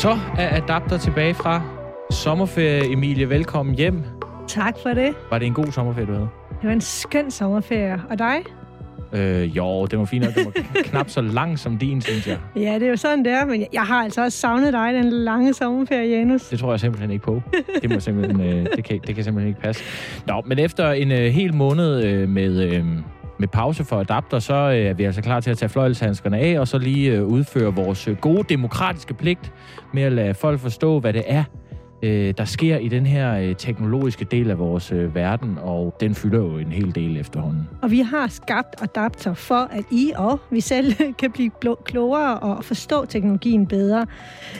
Så er Adapter tilbage fra sommerferie. Emilie, velkommen hjem. Tak for det. Var det en god sommerferie, du havde? Det var en skøn sommerferie. Og dig? Øh, jo, det var fint, og det var knap så lang som din, synes jeg. Ja, det er jo sådan, det er, men jeg har altså også savnet dig, den lange sommerferie, Janus. Det tror jeg simpelthen ikke på. Det, må simpelthen, øh, det, kan, det kan simpelthen ikke passe. Nå, men efter en øh, hel måned øh, med... Øh, med pause for adapter, så øh, er vi altså klar til at tage fløjelshandskerne af, og så lige øh, udføre vores øh, gode demokratiske pligt med at lade folk forstå, hvad det er, der sker i den her teknologiske del af vores verden, og den fylder jo en hel del efterhånden. Og vi har skabt adapter for, at I og vi selv kan blive klogere og forstå teknologien bedre.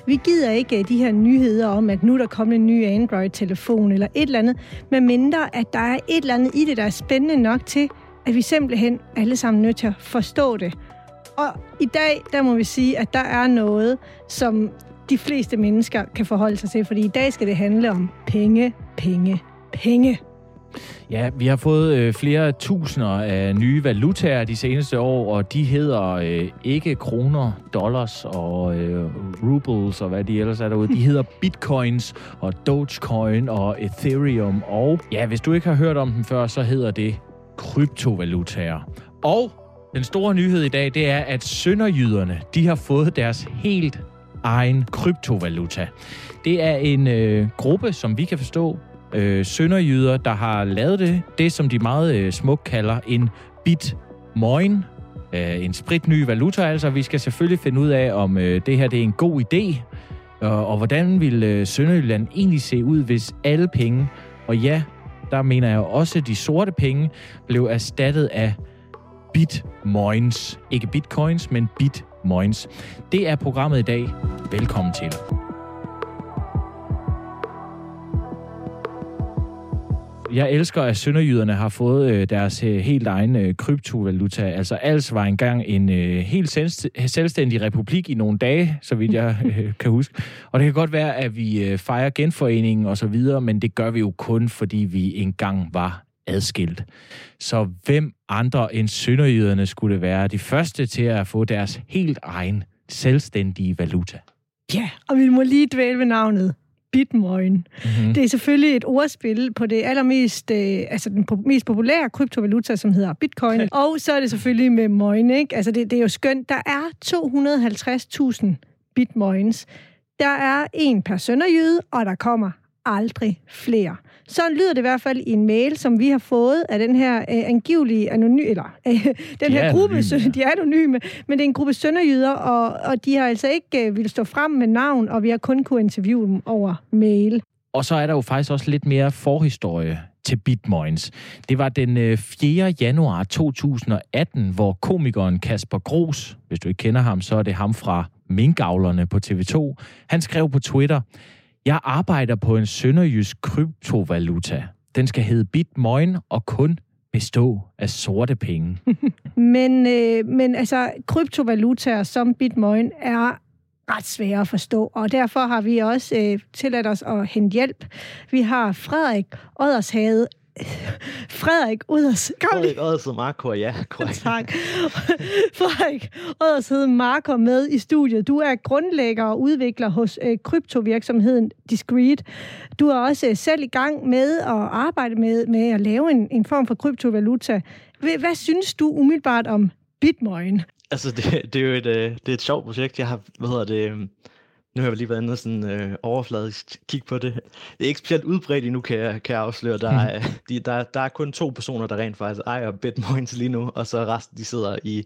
Vi gider ikke de her nyheder om, at nu er der kommet en ny Android-telefon eller et eller andet, medmindre at der er et eller andet i det, der er spændende nok til, at vi simpelthen alle sammen nødt til at forstå det. Og i dag, der må vi sige, at der er noget, som de fleste mennesker kan forholde sig til, fordi i dag skal det handle om penge, penge, penge. Ja, vi har fået øh, flere tusinder af nye valutaer de seneste år, og de hedder øh, ikke kroner, dollars og øh, rubles og hvad de ellers er derude. De hedder bitcoins og dogecoin og ethereum. Og ja, hvis du ikke har hørt om dem før, så hedder det kryptovalutaer. Og den store nyhed i dag, det er, at sønderjyderne, de har fået deres helt egen kryptovaluta. Det er en øh, gruppe, som vi kan forstå, øh, sønderjyder, der har lavet det, det som de meget øh, smukt kalder en bitmoin. Øh, en spritny valuta, altså. Vi skal selvfølgelig finde ud af, om øh, det her det er en god idé, og, og hvordan vil øh, Sønderjylland egentlig se ud, hvis alle penge, og ja, der mener jeg også, at de sorte penge blev erstattet af bitmoins. Ikke bitcoins, men bitmoins. Det er programmet i dag. Velkommen til. Jeg elsker, at sønderjyderne har fået øh, deres øh, helt egen øh, kryptovaluta. Altså, Als var engang en øh, helt selvstændig republik i nogle dage, så vidt jeg øh, kan huske. Og det kan godt være, at vi øh, fejrer genforeningen og så videre, men det gør vi jo kun, fordi vi engang var adskilt. Så hvem andre end sønderjyderne skulle det være de første til at få deres helt egen selvstændige valuta? Ja, og vi må lige dvæle ved navnet. Bitcoin. Mm-hmm. Det er selvfølgelig et ordspil på det allermest, øh, altså den po- mest populære kryptovaluta, som hedder Bitcoin. og så er det selvfølgelig med moin, ikke? Altså det, det er jo skønt. Der er 250.000 bitmoins. Der er en per sønderjyde, og der kommer aldrig flere. Så lyder det i hvert fald i en mail, som vi har fået af den her øh, angivelige anonyme, eller øh, den de her gruppe, anonyme, de er anonyme, men det er en gruppe sønderjyder, og, og de har altså ikke øh, vil stå frem med navn, og vi har kun kunne interviewe dem over mail. Og så er der jo faktisk også lidt mere forhistorie til Bitmoins. Det var den 4. Øh, januar 2018, hvor komikeren Kasper Gros, hvis du ikke kender ham, så er det ham fra Minkavlerne på TV2, han skrev på Twitter, jeg arbejder på en sønderjysk kryptovaluta. Den skal hedde Bitmoin og kun bestå af sorte penge. men, øh, men altså, kryptovalutaer som Bitmoin er ret svære at forstå, og derfor har vi også øh, tilladt os at hente hjælp. Vi har Frederik Oddershade Frederik Uders... Frederik Oders Marco, ja. Korrekt. tak. Frederik Uders Marco med i studiet. Du er grundlægger og udvikler hos øh, kryptovirksomheden Discreet. Du er også øh, selv i gang med at arbejde med, med at lave en, en form for kryptovaluta. Hvad, hvad synes du umiddelbart om Bitcoin? Altså, det, det er jo et, øh, det er et sjovt projekt. Jeg har, hvad hedder det, øhm, nu har jeg lige været inde og sådan øh, overfladisk kigge på det. Det er ikke specielt udbredt endnu, kan jeg, kan jeg afsløre. Der er, mm. de, der, der er kun to personer, der rent faktisk ejer Bitmoins lige nu, og så resten de sidder i,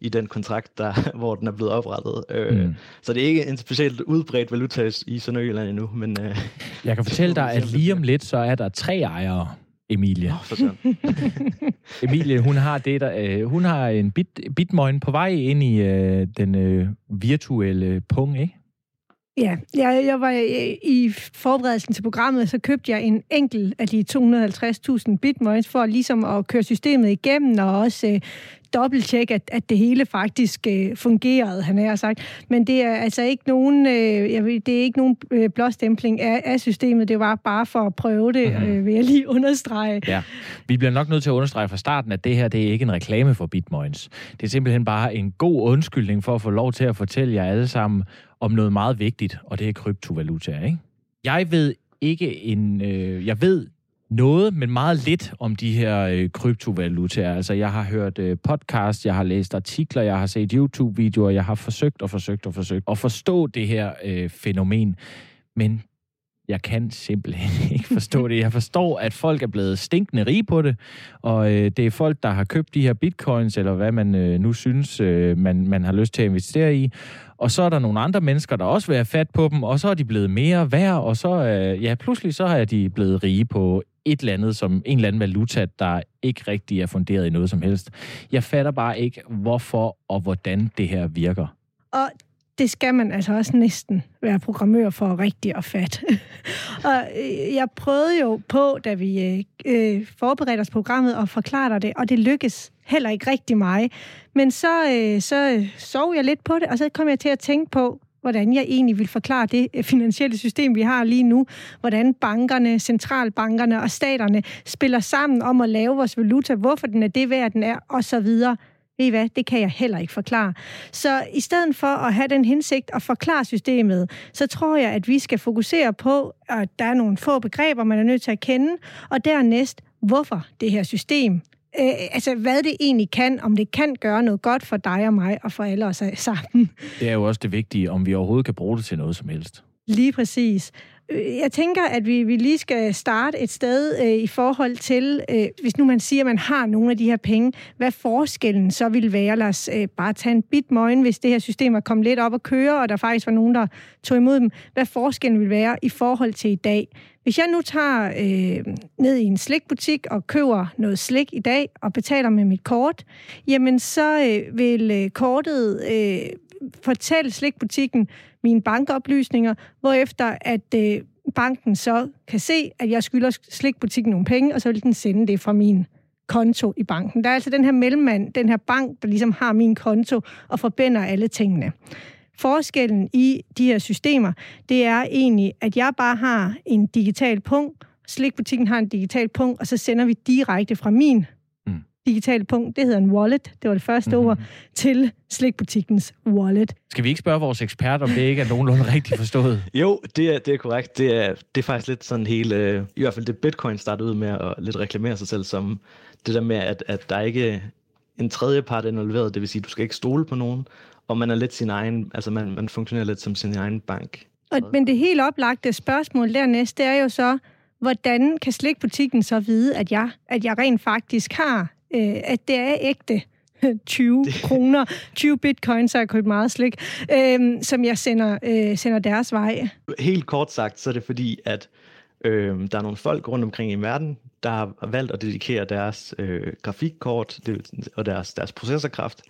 i den kontrakt, der, hvor den er blevet oprettet. Øh, mm. Så det er ikke en specielt udbredt valuta i Sønderjylland endnu. Men, øh, jeg kan fortælle dig, at lige om lidt, så er der tre ejere. Emilie. Oh, Emilie, hun har det der, øh, hun har en bit, bitmoin på vej ind i øh, den øh, virtuelle pung, ikke? Ja, jeg, jeg var øh, i forberedelsen til programmet, så købte jeg en enkelt af de 250.000 bitcoins for ligesom at køre systemet igennem og også øh, dobbelttjekke, at, at det hele faktisk øh, fungerede, han har sagt. Men det er altså ikke nogen, øh, jeg ved, det er ikke nogen øh, blåstempling af, af systemet. Det var bare for at prøve det, mm-hmm. øh, vil jeg lige understrege. Ja, vi bliver nok nødt til at understrege fra starten, at det her det er ikke en reklame for Bitmoins. Det er simpelthen bare en god undskyldning for at få lov til at fortælle jer alle sammen om noget meget vigtigt, og det er kryptovalutaer, ikke? Jeg ved ikke en... Øh, jeg ved noget, men meget lidt om de her øh, kryptovalutaer. Altså, jeg har hørt øh, podcast, jeg har læst artikler, jeg har set YouTube-videoer, jeg har forsøgt og forsøgt og forsøgt at forstå det her øh, fænomen. Men jeg kan simpelthen ikke forstå det. Jeg forstår, at folk er blevet stinkende rige på det, og øh, det er folk, der har købt de her bitcoins, eller hvad man øh, nu synes, øh, man, man har lyst til at investere i. Og så er der nogle andre mennesker, der også vil have fat på dem, og så er de blevet mere værd, og så, øh, ja, pludselig så er de blevet rige på et eller andet, som en eller anden valuta, der ikke rigtig er funderet i noget som helst. Jeg fatter bare ikke, hvorfor og hvordan det her virker. Og det skal man altså også næsten være programmør for rigtig at fat. og øh, jeg prøvede jo på, da vi øh, øh forberedte os programmet, og forklare dig det, og det lykkes heller ikke rigtig mig. Men så, øh, så øh, sov jeg lidt på det, og så kom jeg til at tænke på, hvordan jeg egentlig vil forklare det øh, finansielle system, vi har lige nu. Hvordan bankerne, centralbankerne og staterne spiller sammen om at lave vores valuta, hvorfor den er det værd, den er, og så videre. Ved I hvad? Det kan jeg heller ikke forklare. Så i stedet for at have den hensigt at forklare systemet, så tror jeg, at vi skal fokusere på, at der er nogle få begreber, man er nødt til at kende, og dernæst, hvorfor det her system øh, altså hvad det egentlig kan, om det kan gøre noget godt for dig og mig og for alle os sammen. Det er jo også det vigtige, om vi overhovedet kan bruge det til noget som helst. Lige præcis. Øh, jeg tænker, at vi, vi lige skal starte et sted øh, i forhold til, øh, hvis nu man siger, at man har nogle af de her penge, hvad forskellen så vil være. Lad os øh, bare tage en bitmoin, hvis det her system er kommet lidt op at køre, og der faktisk var nogen, der tog imod dem. Hvad forskellen vil være i forhold til i dag. Hvis jeg nu tager øh, ned i en slikbutik og køber noget slik i dag og betaler med mit kort, jamen så øh, vil øh, kortet øh, fortælle slikbutikken mine bankoplysninger, hvorefter at øh, banken så kan se, at jeg skylder slikbutikken nogle penge, og så vil den sende det fra min konto i banken. Der er altså den her mellemmand, den her bank, der ligesom har min konto og forbinder alle tingene. Forskellen i de her systemer, det er egentlig, at jeg bare har en digital punkt, slikbutikken har en digital punkt, og så sender vi direkte fra min mm. digital punkt, det hedder en wallet, det var det første mm-hmm. ord, til slikbutikkens wallet. Skal vi ikke spørge vores ekspert, om det ikke er nogenlunde rigtigt forstået? jo, det er, det er korrekt. Det er, det er faktisk lidt sådan hele, øh, i hvert fald det Bitcoin startede ud med at lidt reklamere sig selv som det der med, at, at der ikke en tredje part involveret, det vil sige, at du skal ikke stole på nogen, og man er lidt sin egen, altså man, man fungerer lidt som sin egen bank. Og, men det helt oplagte spørgsmål dernæst, det er jo så, hvordan kan slikbutikken så vide, at jeg, at jeg rent faktisk har, øh, at det er ægte 20 kroner, 20 bitcoins, så jeg købt meget slik, øh, som jeg sender, øh, sender deres vej? Helt kort sagt, så er det fordi, at øh, der er nogle folk rundt omkring i verden, der har valgt at dedikere deres øh, grafikkort det, og deres, deres processorkraft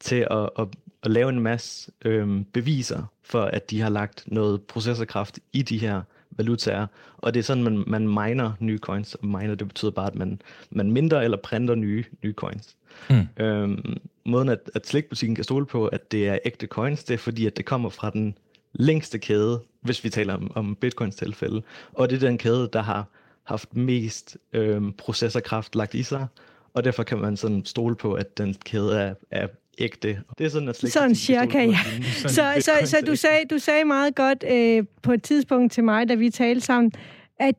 til at, at, at lave en masse øhm, beviser for, at de har lagt noget processorkraft i de her valutaer. Og det er sådan, man, man miner nye coins. Og miner, det betyder bare, at man, man minder eller printer nye, nye coins. Mm. Øhm, måden, at, at slikbutikken kan stole på, at det er ægte coins, det er fordi, at det kommer fra den længste kæde, hvis vi taler om, om bitcoins tilfælde. Og det er den kæde, der har haft mest øhm, processorkraft lagt i sig, og derfor kan man sådan stole på, at den kæde er, er ægte. Det er sådan, at sådan cirka, ja. Så, så, så, så du, sagde, du sagde meget godt øh, på et tidspunkt til mig, da vi talte sammen, at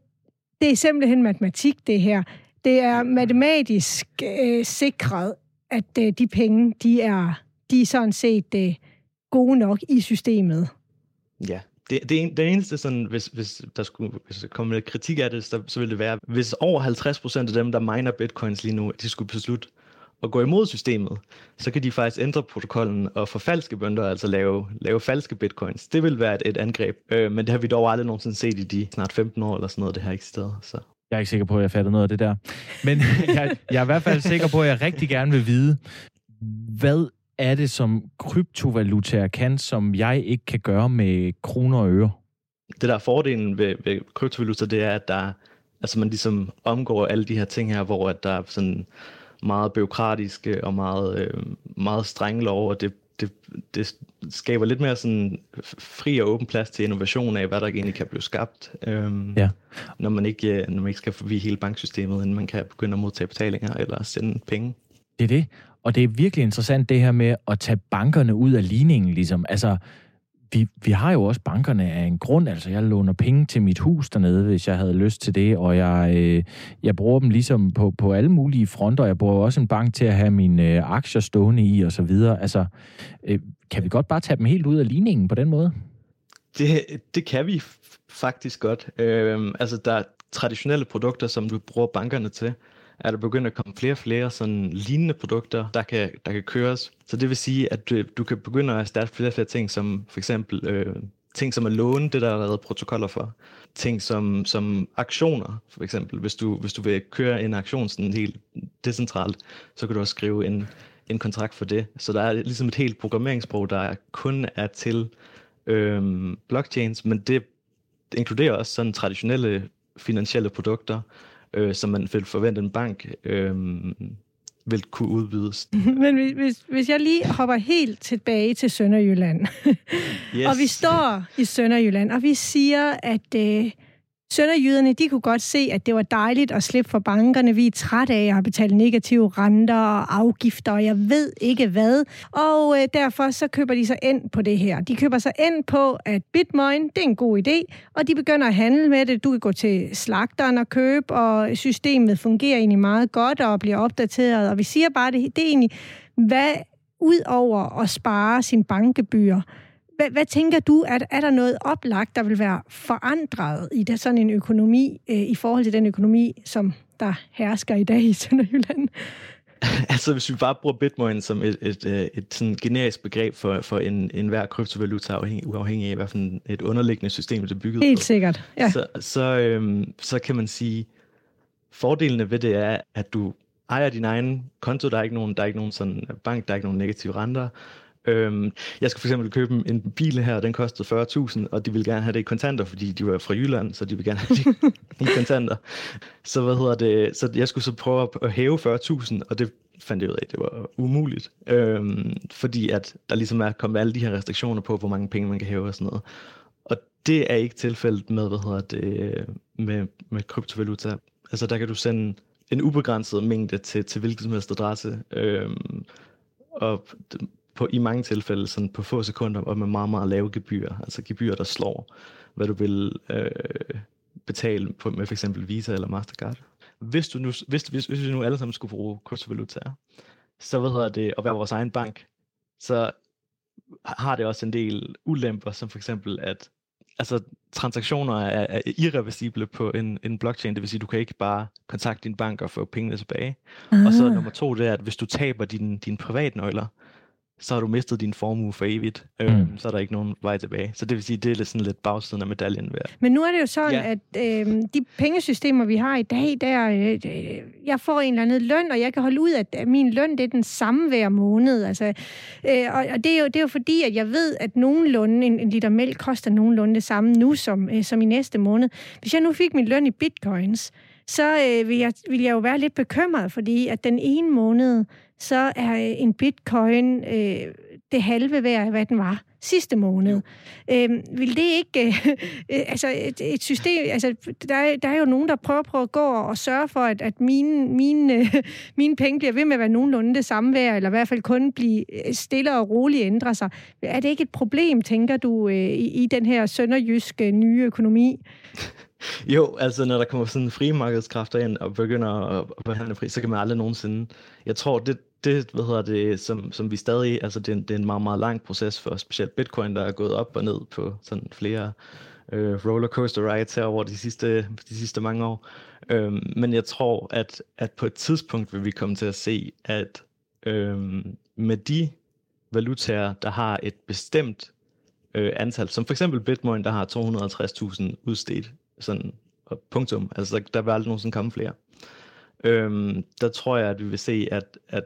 det er simpelthen matematik, det her. Det er matematisk øh, sikret, at øh, de penge, de er, de er sådan set øh, gode nok i systemet. Ja, det, det, det eneste, sådan, hvis, hvis der skulle hvis der komme lidt kritik af det, så, så ville det være, hvis over 50% af dem, der miner bitcoins lige nu, de skulle beslutte at gå imod systemet, så kan de faktisk ændre protokollen og forfalske bønder, altså lave, lave falske bitcoins. Det vil være et, et angreb, øh, men det har vi dog aldrig nogensinde set i de snart 15 år eller sådan noget, det har eksisteret. Så. Jeg er ikke sikker på, at jeg fatter noget af det der. Men jeg, jeg er i hvert fald sikker på, at jeg rigtig gerne vil vide, hvad er det, som kryptovalutaer kan, som jeg ikke kan gøre med kroner og øre? Det der er fordelen ved, ved kryptovaluta, det er, at der, altså man ligesom omgår alle de her ting her, hvor at der er sådan meget byråkratiske og meget, øh, meget strenge lov, og det, det, det skaber lidt mere sådan fri og åben plads til innovation af, hvad der egentlig kan blive skabt, øhm, ja. når, man ikke, øh, når man ikke skal forbi hele banksystemet, inden man kan begynde at modtage betalinger eller sende penge. Det er det. Og det er virkelig interessant det her med at tage bankerne ud af ligningen. Ligesom. Altså, vi, vi har jo også bankerne af en grund. Altså, jeg låner penge til mit hus dernede, hvis jeg havde lyst til det, og jeg, øh, jeg bruger dem ligesom på, på alle mulige fronter. Jeg bruger også en bank til at have mine øh, aktier stående i, og så videre. Altså, øh, kan vi godt bare tage dem helt ud af ligningen på den måde? Det, det kan vi faktisk godt. Øh, altså, der er traditionelle produkter, som du bruger bankerne til er der begyndt at komme flere og flere sådan lignende produkter, der kan, der kan køres. Så det vil sige, at du, du kan begynde at starte flere og flere ting, som for eksempel øh, ting som at låne, det der er lavet protokoller for. Ting som, som aktioner, for eksempel. Hvis du, hvis du vil køre en aktion sådan helt decentralt, så kan du også skrive en, en kontrakt for det. Så der er ligesom et helt programmeringssprog, der kun er til øhm, blockchains, men det inkluderer også sådan traditionelle finansielle produkter, øh, som man vil forvente en bank øh, vil kunne udbydes. Men hvis, hvis jeg lige hopper helt tilbage til Sønderjylland, yes. og vi står i Sønderjylland, og vi siger, at øh, Sønderjyderne, de kunne godt se, at det var dejligt at slippe for bankerne. Vi er trætte af at betale negative renter og afgifter, og jeg ved ikke hvad. Og øh, derfor så køber de sig ind på det her. De køber sig ind på, at Bitcoin, det er en god idé, og de begynder at handle med det. Du kan gå til slagteren og købe, og systemet fungerer egentlig meget godt og bliver opdateret. Og vi siger bare, det, det er egentlig, hvad ud over at spare sin bankgebyr, hvad, hvad tænker du, er, er der noget oplagt, der vil være forandret i det, sådan en økonomi, øh, i forhold til den økonomi, som der hersker i dag i Sønderjylland? altså, hvis vi bare bruger Bitcoin som et, et, et, øh, et sådan generisk begreb for, for en, en hver kryptovaluta, afhængig, uafhængig af, for et underliggende system det er bygget Helt på, sikkert, ja. Så, så, øhm, så kan man sige, fordelene ved det er, at du ejer din egen konto, der er ikke nogen, der er ikke nogen sådan bank, der er ikke nogen negative renter, Øhm, jeg skal for eksempel købe en bil her, den kostede 40.000, og de vil gerne have det i kontanter, fordi de var fra Jylland, så de ville gerne have det i kontanter. Så hvad hedder det? Så jeg skulle så prøve at hæve 40.000, og det fandt jeg ud af, at det var umuligt. Øhm, fordi at der ligesom er kommet alle de her restriktioner på, hvor mange penge man kan hæve og sådan noget. Og det er ikke tilfældet med, hvad hedder det, med, med kryptovaluta. Altså der kan du sende en ubegrænset mængde til, til hvilken som helst adresse. Øhm, og på, i mange tilfælde sådan på få sekunder og med meget, meget lave gebyr. Altså gebyr, der slår, hvad du vil øh, betale på, med for eksempel Visa eller Mastercard. Hvis, du nu, hvis, hvis, hvis vi nu alle sammen skulle bruge kryptovalutaer, så hvad hedder det, at være vores egen bank, så har det også en del ulemper, som for eksempel, at altså, transaktioner er, er irreversible på en, en blockchain, det vil sige, du kan ikke bare kontakte din bank og få pengene tilbage. Uh-huh. Og så ah. nummer to, det er, at hvis du taber dine, dine privatnøgler, så har du mistet din formue for evigt. Mm. Øhm, så er der ikke nogen vej tilbage. Så det vil sige, det er lidt, sådan lidt bagsiden af medaljen værd. Men nu er det jo sådan, ja. at øh, de pengesystemer, vi har i dag, der, øh, jeg får en eller anden løn, og jeg kan holde ud, at min løn det er den samme hver måned. Altså, øh, og, og det, er jo, det er jo fordi, at jeg ved, at nogenlunde, en, en liter mælk koster nogenlunde det samme nu, som, øh, som i næste måned. Hvis jeg nu fik min løn i bitcoins, så øh, vil, jeg, vil jeg jo være lidt bekymret, fordi at den ene måned, så er øh, en bitcoin øh, det halve værd af, hvad den var sidste måned. Øhm, vil det ikke... Øh, øh, altså, et, et system... Altså, der, er, der er jo nogen, der prøver på at gå og sørge for, at, at mine, mine, øh, mine penge bliver ved med at være nogenlunde det samme værd, eller i hvert fald kun blive øh, stille og roligt ændre sig. Er det ikke et problem, tænker du, øh, i, i den her sønderjyske nye økonomi? Jo, altså når der kommer sådan frie markedskræfter ind og begynder at, behandle fri, så kan man aldrig nogensinde... Jeg tror, det, det, hvad hedder det, som, som vi stadig, altså det, er, det er en meget, meget lang proces for specielt Bitcoin, der er gået op og ned på sådan flere øh, rollercoaster rides her over de sidste, de sidste mange år. Øhm, men jeg tror, at, at på et tidspunkt vil vi komme til at se, at øhm, med de valutaer, der har et bestemt øh, antal, som for eksempel Bitcoin, der har 250.000 udstedt, sådan punktum, altså der, der vil aldrig nogensinde komme flere øhm, der tror jeg, at vi vil se, at, at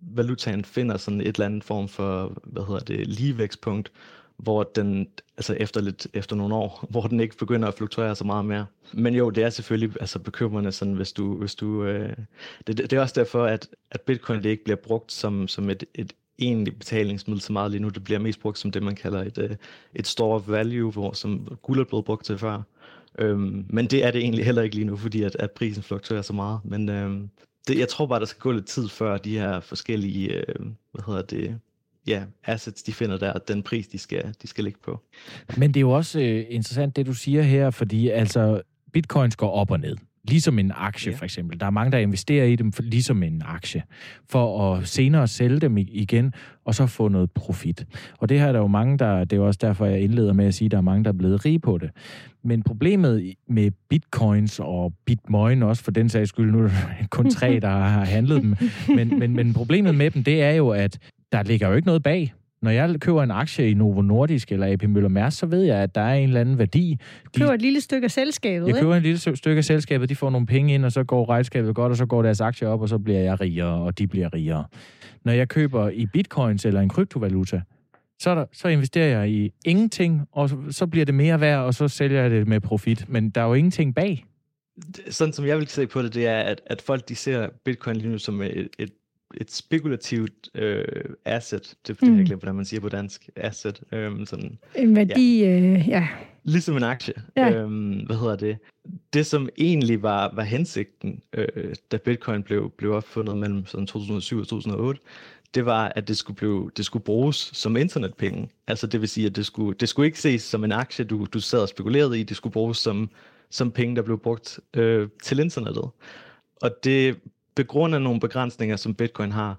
valutaen finder sådan et eller andet form for, hvad hedder det, ligevækstpunkt, hvor den, altså efter, lidt, efter nogle år, hvor den ikke begynder at fluktuere så meget mere. Men jo, det er selvfølgelig altså bekymrende, sådan, hvis du... Hvis du øh, det, det, er også derfor, at, at bitcoin det ikke bliver brugt som, som et, et egentlig betalingsmiddel så meget lige nu. Det bliver mest brugt som det, man kalder et, øh, et store value, hvor som guld er blevet brugt til før. Øhm, men det er det egentlig heller ikke lige nu, fordi at, at prisen fluktuerer så meget. Men øhm, det, jeg tror bare, der skal gå lidt tid før de her forskellige, øh, hvad hedder det, ja, assets, de finder der, den pris, de skal, de skal ligge på. Men det er jo også øh, interessant, det du siger her, fordi altså, bitcoins går op og ned. Ligesom en aktie, ja. for eksempel. Der er mange, der investerer i dem ligesom en aktie, for at senere sælge dem igen, og så få noget profit. Og det her er der jo mange, der, det er også derfor, jeg indleder med at sige, at der er mange, der er blevet rige på det. Men problemet med bitcoins og bitmoin også, for den sags skyld, nu er det kun tre, der har handlet dem, men, men, men problemet med dem, det er jo, at der ligger jo ikke noget bag. Når jeg køber en aktie i Novo Nordisk eller AP Møller Mærsk, så ved jeg, at der er en eller anden værdi. Du køber de, et lille stykke af selskabet, Jeg køber et lille stykke af selskabet, de får nogle penge ind, og så går regnskabet godt, og så går deres aktier op, og så bliver jeg rigere, og de bliver rigere. Når jeg køber i bitcoins eller en kryptovaluta, så, der, så investerer jeg i ingenting, og så, så bliver det mere værd, og så sælger jeg det med profit. Men der er jo ingenting bag. Sådan som jeg vil se på det, det er, at, at folk de ser bitcoin lige nu som et, et et spekulativt øh, asset. Det, det mm. jeg glemt, hvordan man siger på dansk. Asset. Øh, sådan, en værdi, ja. Øh, ja. Ligesom en aktie. Ja. Øh, hvad hedder det? Det, som egentlig var, var hensigten, øh, da bitcoin blev, blev opfundet mellem sådan 2007 og 2008, det var, at det skulle, blive, det skulle bruges som internetpenge. Altså det vil sige, at det skulle, det skulle ikke ses som en aktie, du, du sad og spekulerede i. Det skulle bruges som, som penge, der blev brugt øh, til internettet. Og det begrundet nogle begrænsninger, som bitcoin har,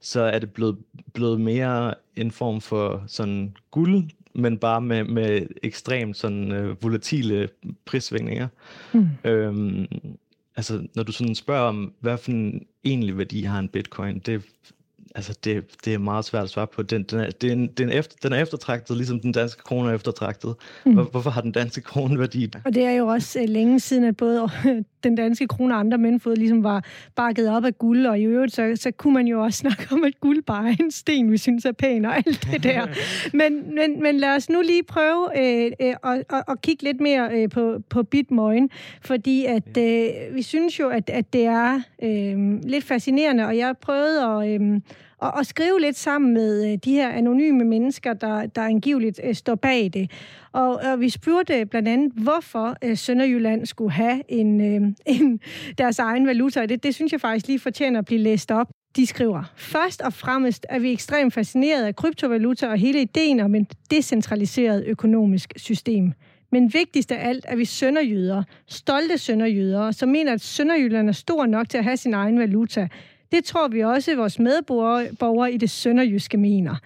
så er det blevet, blevet mere en form for sådan guld, men bare med, med ekstremt sådan uh, volatile prissvingninger. Mm. Øhm, altså, når du sådan spørger om, hvad for en egentlig værdi har en bitcoin, det altså det, det er meget svært at svare på. Den, den, er, den, den, efter, den er eftertragtet, ligesom den danske krone er eftertragtet. Mm. Hvor, hvorfor har den danske krone værdi? Og det er jo også uh, længe siden, at både den danske krone og andre mændfod ligesom var bakket op af guld, og i øvrigt så, så kunne man jo også snakke om, at guld bare er en sten, vi synes er pæn og alt det der. men, men, men lad os nu lige prøve øh, øh, at, at, at kigge lidt mere øh, på, på Bitmoin, fordi at øh, vi synes jo, at, at det er øh, lidt fascinerende, og jeg prøvede at... Øh, og, og skrive lidt sammen med øh, de her anonyme mennesker, der, der angiveligt øh, står bag det. Og, og vi spurgte blandt andet, hvorfor øh, Sønderjylland skulle have en, øh, en deres egen valuta. Det, det synes jeg faktisk lige fortjener at blive læst op. De skriver, først og fremmest er vi ekstremt fascineret af kryptovaluta og hele ideen om et decentraliseret økonomisk system. Men vigtigst af alt er vi sønderjyder, stolte sønderjyder, som mener, at Sønderjylland er stor nok til at have sin egen valuta. Det tror vi også, at vores medborgere i det sønderjyske mener.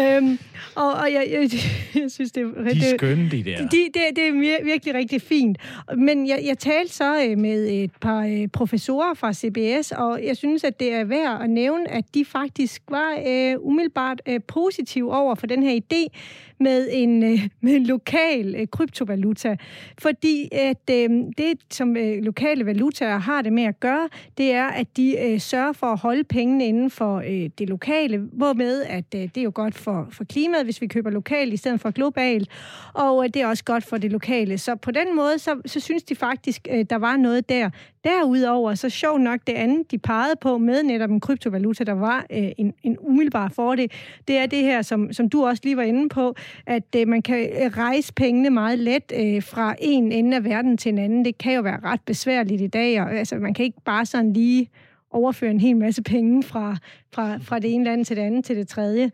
øhm, og, og jeg, jeg, jeg synes, det er... De er skønne, de der. De, det, det er virkelig rigtig fint. Men jeg, jeg talte så øh, med et par øh, professorer fra CBS, og jeg synes, at det er værd at nævne, at de faktisk var uh, umiddelbart uh, positive over for den her idé med en, øh, med en lokal øh, kryptovaluta. Fordi at øh, det, som lokale valutaer har det med at gøre, det er, at de øh, sørger for at holde pengene inden for øh, det lokale, hvormed at øh, det er jo godt for, for klimaet, hvis vi køber lokalt i stedet for globalt, og øh, det er også godt for det lokale. Så på den måde, så, så synes de faktisk, øh, der var noget der. Derudover, så sjovt nok det andet, de pegede på med netop en kryptovaluta, der var øh, en, en umiddelbar fordel, det er det her, som, som du også lige var inde på, at øh, man kan øh, rejse pengene meget let øh, fra en ende af verden til en anden. Det kan jo være ret besværligt i dag, og altså, man kan ikke bare sådan lige overføre en hel masse penge fra, fra, fra det ene land til det andet til det tredje.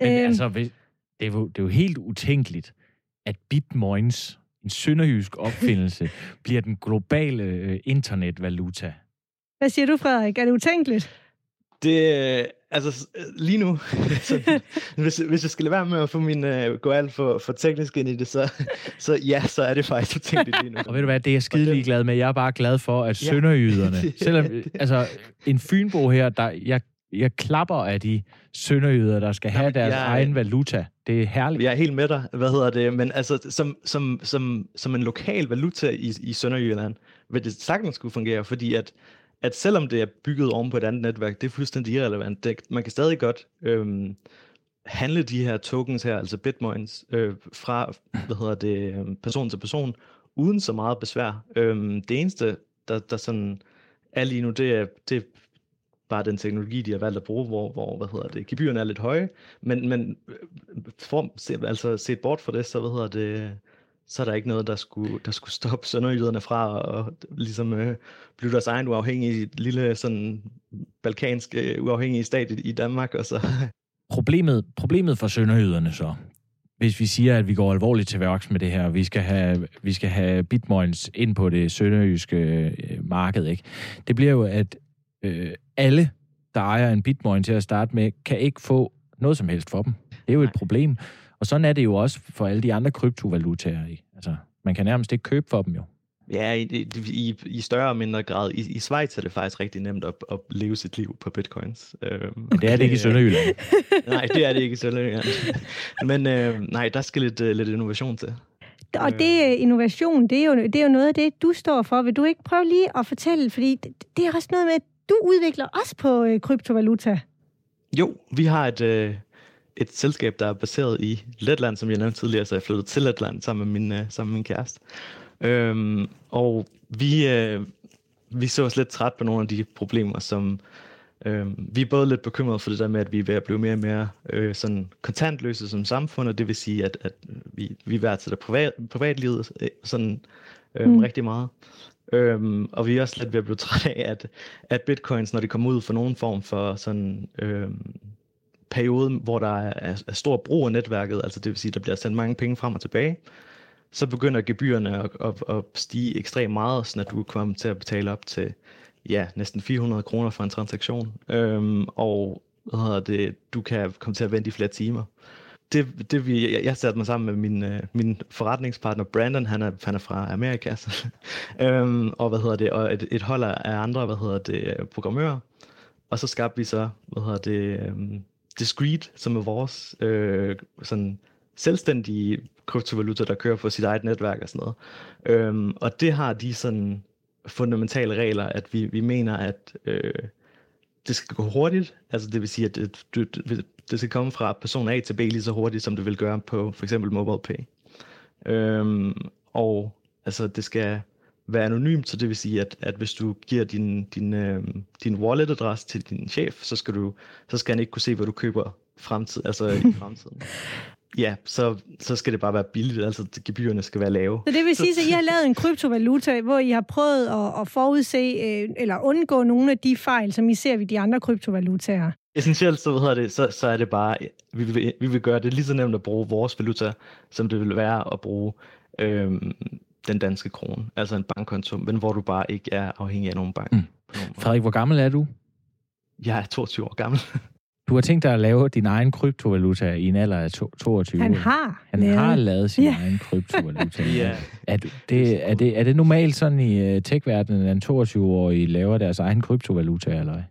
Men øh, altså, det er, jo, det er jo helt utænkeligt, at bitmoins, en sønderjysk opfindelse, bliver den globale øh, internetvaluta. Hvad siger du, Frederik? Er det utænkeligt? Det, altså lige nu, så, hvis, hvis jeg skal lade være med at få min, uh, gå alt for, for teknisk ind i det, så, så ja, så er det faktisk utænkeligt lige nu. Og ved du hvad, det er jeg skide glad med. Jeg er bare glad for, at ja. sønderjyderne, selvom, altså en fynbo her, der, jeg, jeg klapper af de sønderjyder, der skal have deres jeg, egen valuta. Det er herligt. Jeg er helt med dig, hvad hedder det, men altså som, som, som, som en lokal valuta i, i Sønderjylland, vil det sagtens skulle fungere, fordi at at selvom det er bygget oven på et andet netværk, det er fuldstændig irrelevant. Det, man kan stadig godt øhm, handle de her tokens her, altså bitcoins, øh, fra hvad hedder det, øhm, person til person, uden så meget besvær. Øhm, det eneste, der, der sådan er lige nu, det er, det er bare den teknologi, de har valgt at bruge, hvor, hvor hvad hedder det, gebyrerne er lidt høje, men, men øh, for, altså set bort fra det, så hvad hedder det, så er der ikke noget, der skulle, der skulle stoppe sønderjyderne fra at ligesom øh, blive deres egen uafhængige, lille sådan balkansk øh, uafhængige stat i, i Danmark. Og så. Problemet, problemet for sønderjyderne så, hvis vi siger, at vi går alvorligt til værks med det her, vi skal have, vi skal have bitmoins ind på det sønderjyske øh, marked, ikke? det bliver jo, at øh, alle, der ejer en bitmoin til at starte med, kan ikke få noget som helst for dem. Det er jo Nej. et problem. Og sådan er det jo også for alle de andre kryptovalutaer. Altså, man kan nærmest ikke købe for dem jo. Ja, i, i, i større og mindre grad. I, I Schweiz er det faktisk rigtig nemt at, at leve sit liv på bitcoins. Øhm, Men det er det ikke i Sønderjylland. nej, det er det ikke i Sønderjylland. Men øh, nej, der skal lidt, uh, lidt innovation til. Og det øh, innovation, det er, jo, det er jo noget af det, du står for. Vil du ikke prøve lige at fortælle, fordi det, det er også noget med, du udvikler også på øh, kryptovaluta. Jo, vi har et, øh, et selskab, der er baseret i Letland, som jeg nævnte tidligere, så jeg flyttede til Letland sammen med min, øh, sammen med min kæreste. Øhm, og vi, øh, vi så os lidt træt på nogle af de problemer, som øh, vi er både lidt bekymrede for det der med, at vi er ved at blive mere og mere øh, sådan kontantløse som samfund, og det vil sige, at, at vi, vi værdsætter privat, privatlivet øh, sådan øh, mm. rigtig meget. Øhm, og vi er også lidt ved at blive træt af, at, at bitcoins, når de kommer ud for nogen form for sådan øhm, periode, hvor der er, er stor brug af netværket, altså det vil sige, at der bliver sendt mange penge frem og tilbage, så begynder gebyrerne at, at, at stige ekstremt meget, så at du kommer til at betale op til ja, næsten 400 kroner for en transaktion. Øhm, og hvad hedder det, du kan komme til at vente i flere timer. Det, det vi, jeg, jeg satte mig sammen med min, øh, min forretningspartner Brandon, han er, han er fra Amerika, så, øhm, og hvad hedder det, og et, et hold af andre, hvad hedder det, programmører. Og så skabte vi så, hvad hedder det, øhm, Discreet, som er vores øh, sådan selvstændige kryptovaluta, der kører på sit eget netværk og sådan noget. Øhm, og det har de sådan fundamentale regler, at vi, vi mener, at øh, det skal gå hurtigt. Altså det vil sige, at det, det, det skal komme fra person A til B lige så hurtigt, som det vil gøre på for eksempel MobilePay. Øhm, og altså det skal være anonymt, så det vil sige, at, at hvis du giver din, din, øh, din wallet-adresse til din chef, så skal, du, så skal han ikke kunne se, hvad du køber fremtid, altså i fremtiden. Ja, så, så skal det bare være billigt, altså gebyrerne skal være lave. Så det vil sige, at I har lavet en kryptovaluta, hvor I har prøvet at, at forudse øh, eller undgå nogle af de fejl, som I ser ved de andre kryptovalutaer? Essentielt så, hvad det, så, så er det bare, vi vil, vi vil gøre det lige så nemt at bruge vores valuta, som det vil være at bruge øhm, den danske krone, altså en bankkonto, men hvor du bare ikke er afhængig af nogen bank. Mm. Frederik, hvor gammel er du? Jeg er 22 år gammel. Du har tænkt dig at lave din egen kryptovaluta i en alder af 22 Han har. Han lavet. har lavet sin ja. egen kryptovaluta. ja. er, det, er, det, er det normalt sådan i øh, tech-verdenen, at en 22-årig laver deres egen kryptovaluta, eller hvad?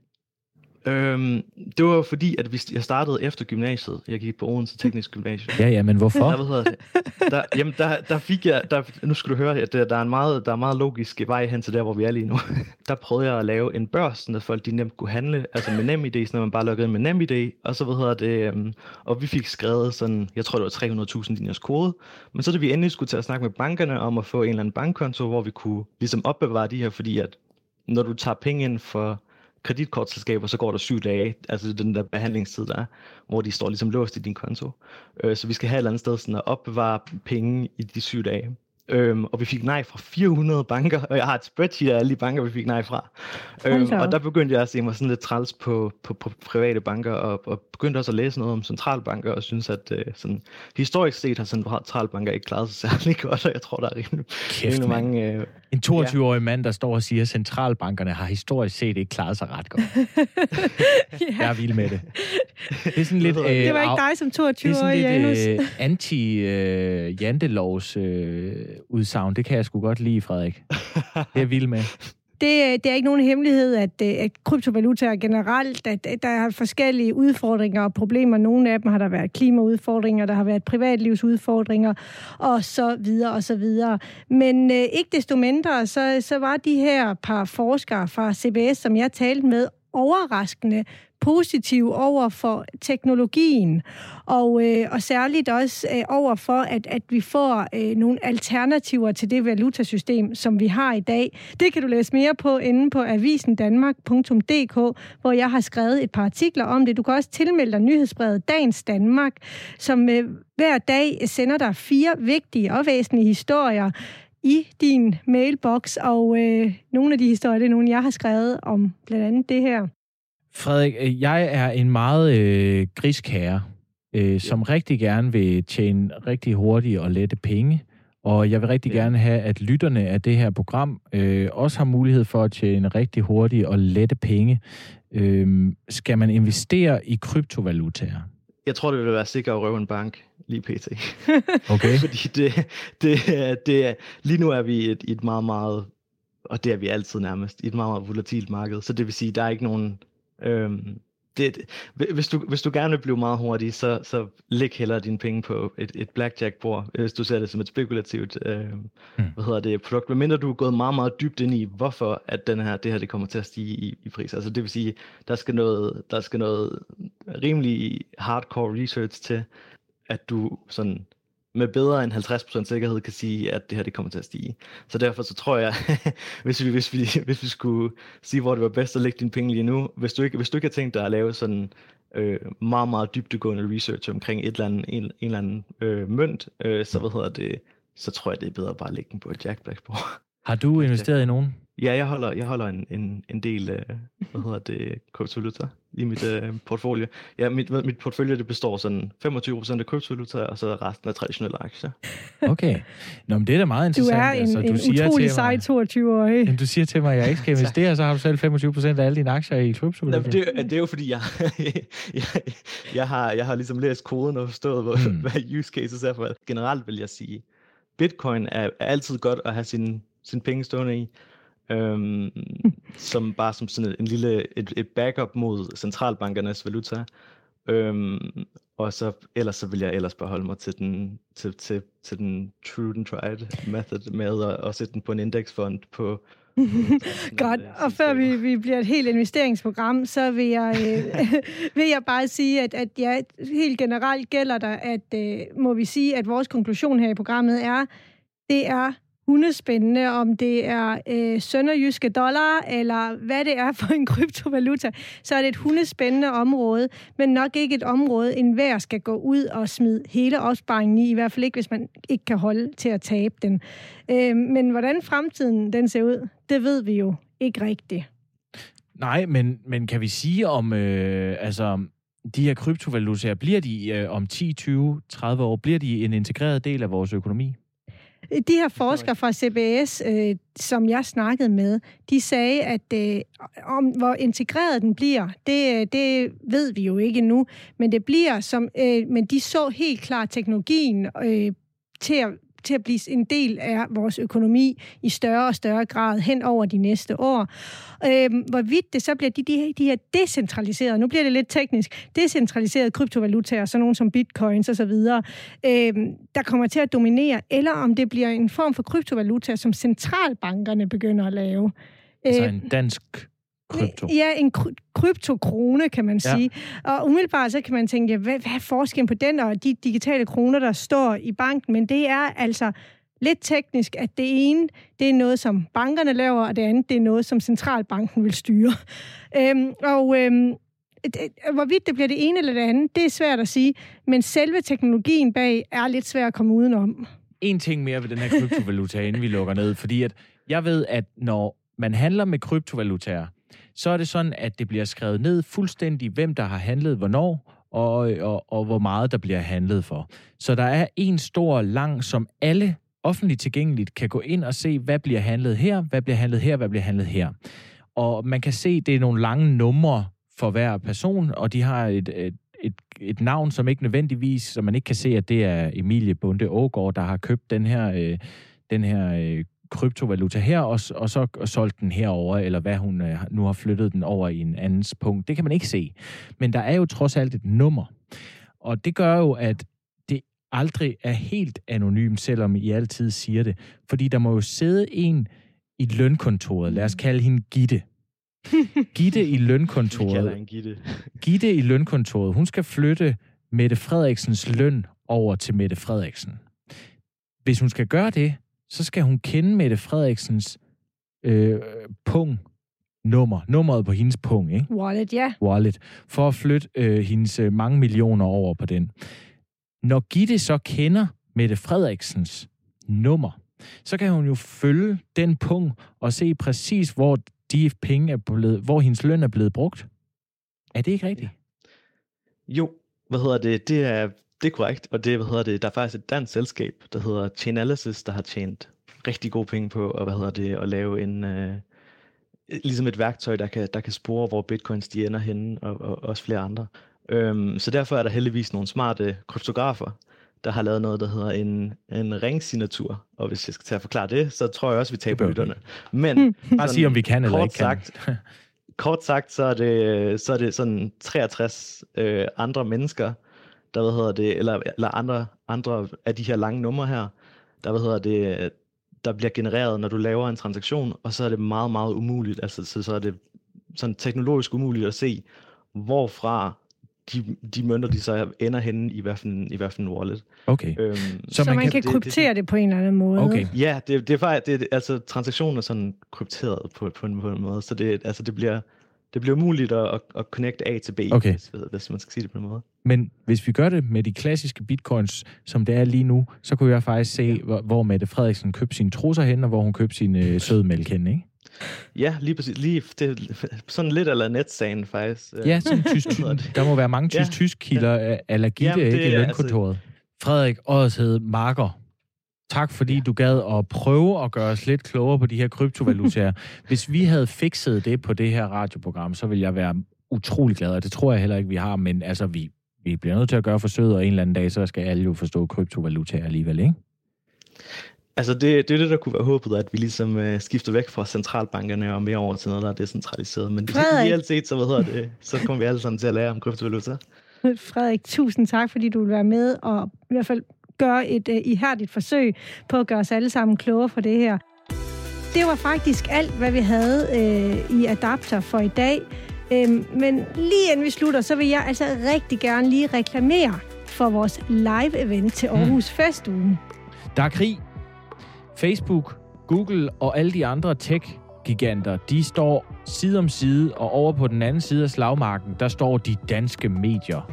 Øhm, det var fordi, at hvis jeg startede efter gymnasiet. Jeg gik på Odense Teknisk Gymnasium. Ja, ja, men hvorfor? Der, hvad hedder det? Der, jamen, der, der fik jeg... Der, nu skal du høre, at der, der, er en meget, der er meget logisk vej hen til der, hvor vi er lige nu. Der prøvede jeg at lave en børs, så folk de nemt kunne handle, altså med NemID, så man bare lukkede ind med NemID, og så, hvad hedder det, um, og vi fik skrevet sådan, jeg tror det var 300.000 diners kode, men så da vi endelig skulle til at snakke med bankerne om at få en eller anden bankkonto, hvor vi kunne ligesom opbevare de her, fordi at når du tager penge ind for kreditkortselskaber, så går der syv dage, altså den der behandlingstid der er, hvor de står ligesom låst i din konto. Øh, så vi skal have et eller andet sted sådan at opbevare penge i de syv dage. Øhm, og vi fik nej fra 400 banker, og jeg har et spreadsheet af alle de banker, vi fik nej fra. Øhm, og der begyndte jeg at se mig sådan lidt træls på, på, på private banker, og, og begyndte også at læse noget om centralbanker, og synes, at øh, sådan, historisk set har centralbanker ikke klaret sig særlig godt, og jeg tror, der er rimelig, Kæft, rimelig mange... Øh, en 22-årig ja. mand, der står og siger, at centralbankerne har historisk set ikke klaret sig ret godt. ja. Jeg er vild med det. Det er sådan lidt... Øh, det var ikke dig som 22-årig, Janus. Det er sådan lidt øh, anti-jantelovs øh, udsagn. Det kan jeg sgu godt lide, Frederik. Det er jeg vild med. Det, øh, det er ikke nogen hemmelighed, at, øh, at kryptovalutaer generelt, at, at der er forskellige udfordringer og problemer. Nogle af dem har der været klimaudfordringer, der har været privatlivsudfordringer, og så videre og så videre. Men øh, ikke desto mindre, så, så var de her par forskere fra CBS, som jeg talte med, overraskende positiv over for teknologien, og, øh, og særligt også øh, over for, at, at vi får øh, nogle alternativer til det valutasystem, som vi har i dag. Det kan du læse mere på inde på avisendanmark.dk, hvor jeg har skrevet et par artikler om det. Du kan også tilmelde dig nyhedsbrevet Dagens Danmark, som øh, hver dag sender dig fire vigtige og væsentlige historier i din mailbox, og øh, nogle af de historier, det er nogle, jeg har skrevet om blandt andet det her. Frederik, øh, jeg er en meget øh, grisk herre, øh, ja. som rigtig gerne vil tjene rigtig hurtige og lette penge. Og jeg vil rigtig ja. gerne have, at lytterne af det her program øh, også har mulighed for at tjene rigtig hurtige og lette penge. Øh, skal man investere i kryptovalutaer? Jeg tror, det vil være sikkert at røve en bank lige pt. Okay. Fordi det, det, det, lige nu er vi i et, et meget, meget, og det er vi altid nærmest, i et meget, meget volatilt marked. Så det vil sige, der er ikke nogen Øhm, det, hvis, du, hvis du gerne vil blive meget hurtig, så, så læg hellere dine penge på et, et blackjack-bord, hvis du ser det som et spekulativt øh, mm. hvad hedder det, produkt. Men mindre du er gået meget, meget dybt ind i, hvorfor at den her, det her det kommer til at stige i, i pris. Altså det vil sige, der skal noget, der skal noget rimelig hardcore research til, at du sådan med bedre end 50% sikkerhed kan sige, at det her det kommer til at stige. Så derfor så tror jeg, hvis, vi, hvis, vi, hvis vi skulle sige, hvor det var bedst at lægge dine penge lige nu, hvis du ikke, hvis du ikke har tænkt dig at lave sådan øh, meget, meget dybdegående research omkring et eller andet, en, en eller anden øh, mønt, øh, så hvad hedder det, så tror jeg, det er bedre bare at lægge den på et Jack Black Har du investeret i nogen? Ja, jeg holder, jeg holder en, en, en del, øh, hvad hedder det, kryptovaluta i mit øh, portfolio. Ja, mit, mit portfolio det består sådan 25% af kryptovaluta, og så resten af traditionelle aktier. Okay. Nå, men det er da meget interessant. Du er en, altså, du en siger utrolig sej 22-årig. Du siger til mig, at jeg ikke skal investere, så har du selv 25% af alle dine aktier i kryptovaluta. Det, det er jo fordi, jeg, jeg, jeg, har, jeg har ligesom læst koden og forstået, hvad, hmm. hvad use cases er for. Generelt vil jeg sige, Bitcoin er, er altid godt at have sin, sin penge stående i øhm, som bare som sådan en lille et, et backup mod centralbankernes valuta. Øhm, og så ellers så vil jeg ellers bare holde mig til den til, til, til den true and tried method med at, at sætte den på en indeksfond på Godt, og før vi, vi bliver et helt investeringsprogram, så vil jeg, øh, vil jeg bare sige, at, at ja, helt generelt gælder der, at øh, må vi sige, at vores konklusion her i programmet er, det er hundespændende, om det er øh, sønderjyske dollar, eller hvad det er for en kryptovaluta, så er det et hundespændende område, men nok ikke et område, enhver skal gå ud og smide hele opsparingen i, i hvert fald ikke, hvis man ikke kan holde til at tabe den. Øh, men hvordan fremtiden den ser ud, det ved vi jo ikke rigtigt. Nej, men, men kan vi sige om, øh, altså, de her kryptovalutaer, bliver de øh, om 10, 20, 30 år, bliver de en integreret del af vores økonomi? De her forskere fra CBS, øh, som jeg snakkede med, de sagde, at øh, om hvor integreret den bliver, det, øh, det ved vi jo ikke endnu, men det bliver som, øh, men de så helt klart teknologien øh, til at til at blive en del af vores økonomi i større og større grad hen over de næste år. Øh, hvorvidt det så bliver de, de, de her decentraliserede, nu bliver det lidt teknisk, decentraliserede kryptovalutaer, sådan nogle som bitcoins osv., øh, der kommer til at dominere, eller om det bliver en form for kryptovaluta, som centralbankerne begynder at lave. Altså en dansk krypto. Ja, en kryptokrone, kan man sige. Ja. Og umiddelbart så kan man tænke, ja, hvad, hvad er forskellen på den og de digitale kroner, der står i banken? Men det er altså lidt teknisk, at det ene, det er noget, som bankerne laver, og det andet, det er noget, som centralbanken vil styre. Øhm, og øhm, det, hvorvidt det bliver det ene eller det andet, det er svært at sige, men selve teknologien bag er lidt svært at komme udenom. En ting mere ved den her kryptovaluta, inden vi lukker ned, fordi at jeg ved, at når man handler med kryptovalutaer, så er det sådan, at det bliver skrevet ned fuldstændig, hvem der har handlet hvornår, og, og, og hvor meget der bliver handlet for. Så der er en stor lang, som alle offentligt tilgængeligt kan gå ind og se, hvad bliver handlet her, hvad bliver handlet her, hvad bliver handlet her. Og man kan se, det er nogle lange numre for hver person, og de har et, et, et, et navn, som ikke nødvendigvis, så man ikke kan se, at det er Emilie Bunde Ågård, der har købt den her, øh, den her øh, kryptovaluta her, og, og så og solgt den herover eller hvad hun øh, nu har flyttet den over i en andens punkt. Det kan man ikke se. Men der er jo trods alt et nummer. Og det gør jo, at det aldrig er helt anonymt, selvom I altid siger det. Fordi der må jo sidde en i lønkontoret, lad os kalde hende Gitte, Gitte i lønkontoret. Gitte. Gitte i lønkontoret, hun skal flytte Mette Frederiksens løn over til Mette Frederiksen. Hvis hun skal gøre det, så skal hun kende Mette Frederiksens øh, pung nummer, nummeret på hendes pung, ikke? Wallet, ja. Wallet, for at flytte øh, hendes øh, mange millioner over på den. Når Gitte så kender Mette Frederiksens nummer, så kan hun jo følge den punkt og se præcis, hvor de penge er blevet, hvor hendes løn er blevet brugt. Er det ikke rigtigt? Jo, hvad hedder det? Det er, det er korrekt, og det, hvad hedder det, der er faktisk et dansk selskab, der hedder Chainalysis, der har tjent rigtig gode penge på, og hvad hedder det, at lave en, øh, ligesom et værktøj, der kan, der kan spore, hvor bitcoins de ender henne, og, og også flere andre. Øhm, så derfor er der heldigvis nogle smarte kryptografer, der har lavet noget, der hedder en, en ringsignatur. Og hvis jeg skal til at forklare det, så tror jeg også, vi taber lytterne. Men Bare sige, om vi kan eller ikke sagt, kan. kort sagt, så er det, så er det sådan 63 øh, andre mennesker, der hvad hedder det, eller, eller andre, andre af de her lange numre her, der hvad hedder det, der bliver genereret, når du laver en transaktion, og så er det meget, meget umuligt, altså så, så er det sådan teknologisk umuligt at se, hvorfra de, de mønter, de så ender henne i hvert fald, i hvert fald en wallet. Okay. Øhm, så, så man, man kan, kan kryptere det, det, på en eller anden måde? Okay. Ja, det, det er faktisk, det, altså transaktionen er sådan krypteret på, på, en, på en måde, så det, altså, det bliver, det bliver muligt at, at, at connecte A til B, okay. hvis, hvis man skal sige det på en måde. Men hvis vi gør det med de klassiske bitcoins, som det er lige nu, så kunne jeg faktisk se, hvor, hvor Mette Frederiksen købte sine trusser hen, og hvor hun købte sin øh, sødmælk hen, ikke? Ja, lige præcis. Lige, det, sådan lidt eller netsagen, faktisk. Ja, sådan tysk, der må være mange tysk-tysk kilder ja. allergitte, ikke, i lønkontoret. Altså... Frederik Ådshed Marker, tak fordi ja. du gad at prøve at gøre os lidt klogere på de her kryptovalutaer. Hvis vi havde fikset det på det her radioprogram, så ville jeg være utrolig glad, og det tror jeg heller ikke, vi har, men altså, vi, vi bliver nødt til at gøre forsøget, og en eller anden dag, så skal alle jo forstå kryptovalutaer alligevel, ikke? Altså det, det er det, der kunne være håbet, at vi ligesom øh, skifter væk fra centralbankerne og mere over til noget, der er decentraliseret. Men Frederik. alt set, så, hvad hedder det, så kommer vi alle sammen til at lære om kryptovaluta. Frederik, tusind tak, fordi du vil være med og i hvert fald gøre et uh, ihærdigt forsøg på at gøre os alle sammen klogere for det her. Det var faktisk alt, hvad vi havde uh, i Adapter for i dag. Uh, men lige inden vi slutter, så vil jeg altså rigtig gerne lige reklamere for vores live-event til hmm. Aarhus mm. Festugen. Der er krig Facebook, Google og alle de andre tech-giganter, de står side om side, og over på den anden side af slagmarken, der står de danske medier.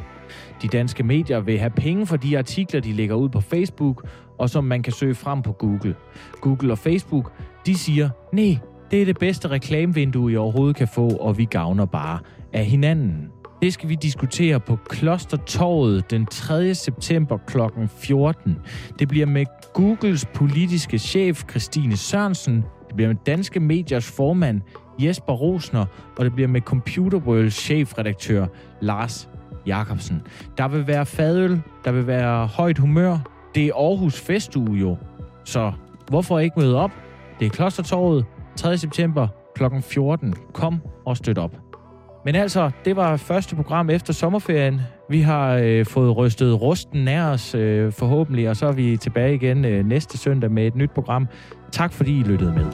De danske medier vil have penge for de artikler, de lægger ud på Facebook, og som man kan søge frem på Google. Google og Facebook, de siger, nej, det er det bedste reklamevindue, I overhovedet kan få, og vi gavner bare af hinanden. Det skal vi diskutere på Klostertorvet den 3. september kl. 14. Det bliver med Googles politiske chef Christine Sørensen, det bliver med Danske Mediers formand Jesper Rosner, og det bliver med Computer World chefredaktør Lars Jakobsen. Der vil være fadøl, der vil være højt humør. Det er Aarhus Festuge jo, så hvorfor ikke møde op? Det er Klostertorvet 3. september kl. 14. Kom og støt op. Men altså, det var første program efter sommerferien. Vi har øh, fået rystet rusten nær os øh, forhåbentlig, og så er vi tilbage igen øh, næste søndag med et nyt program. Tak fordi I lyttede med.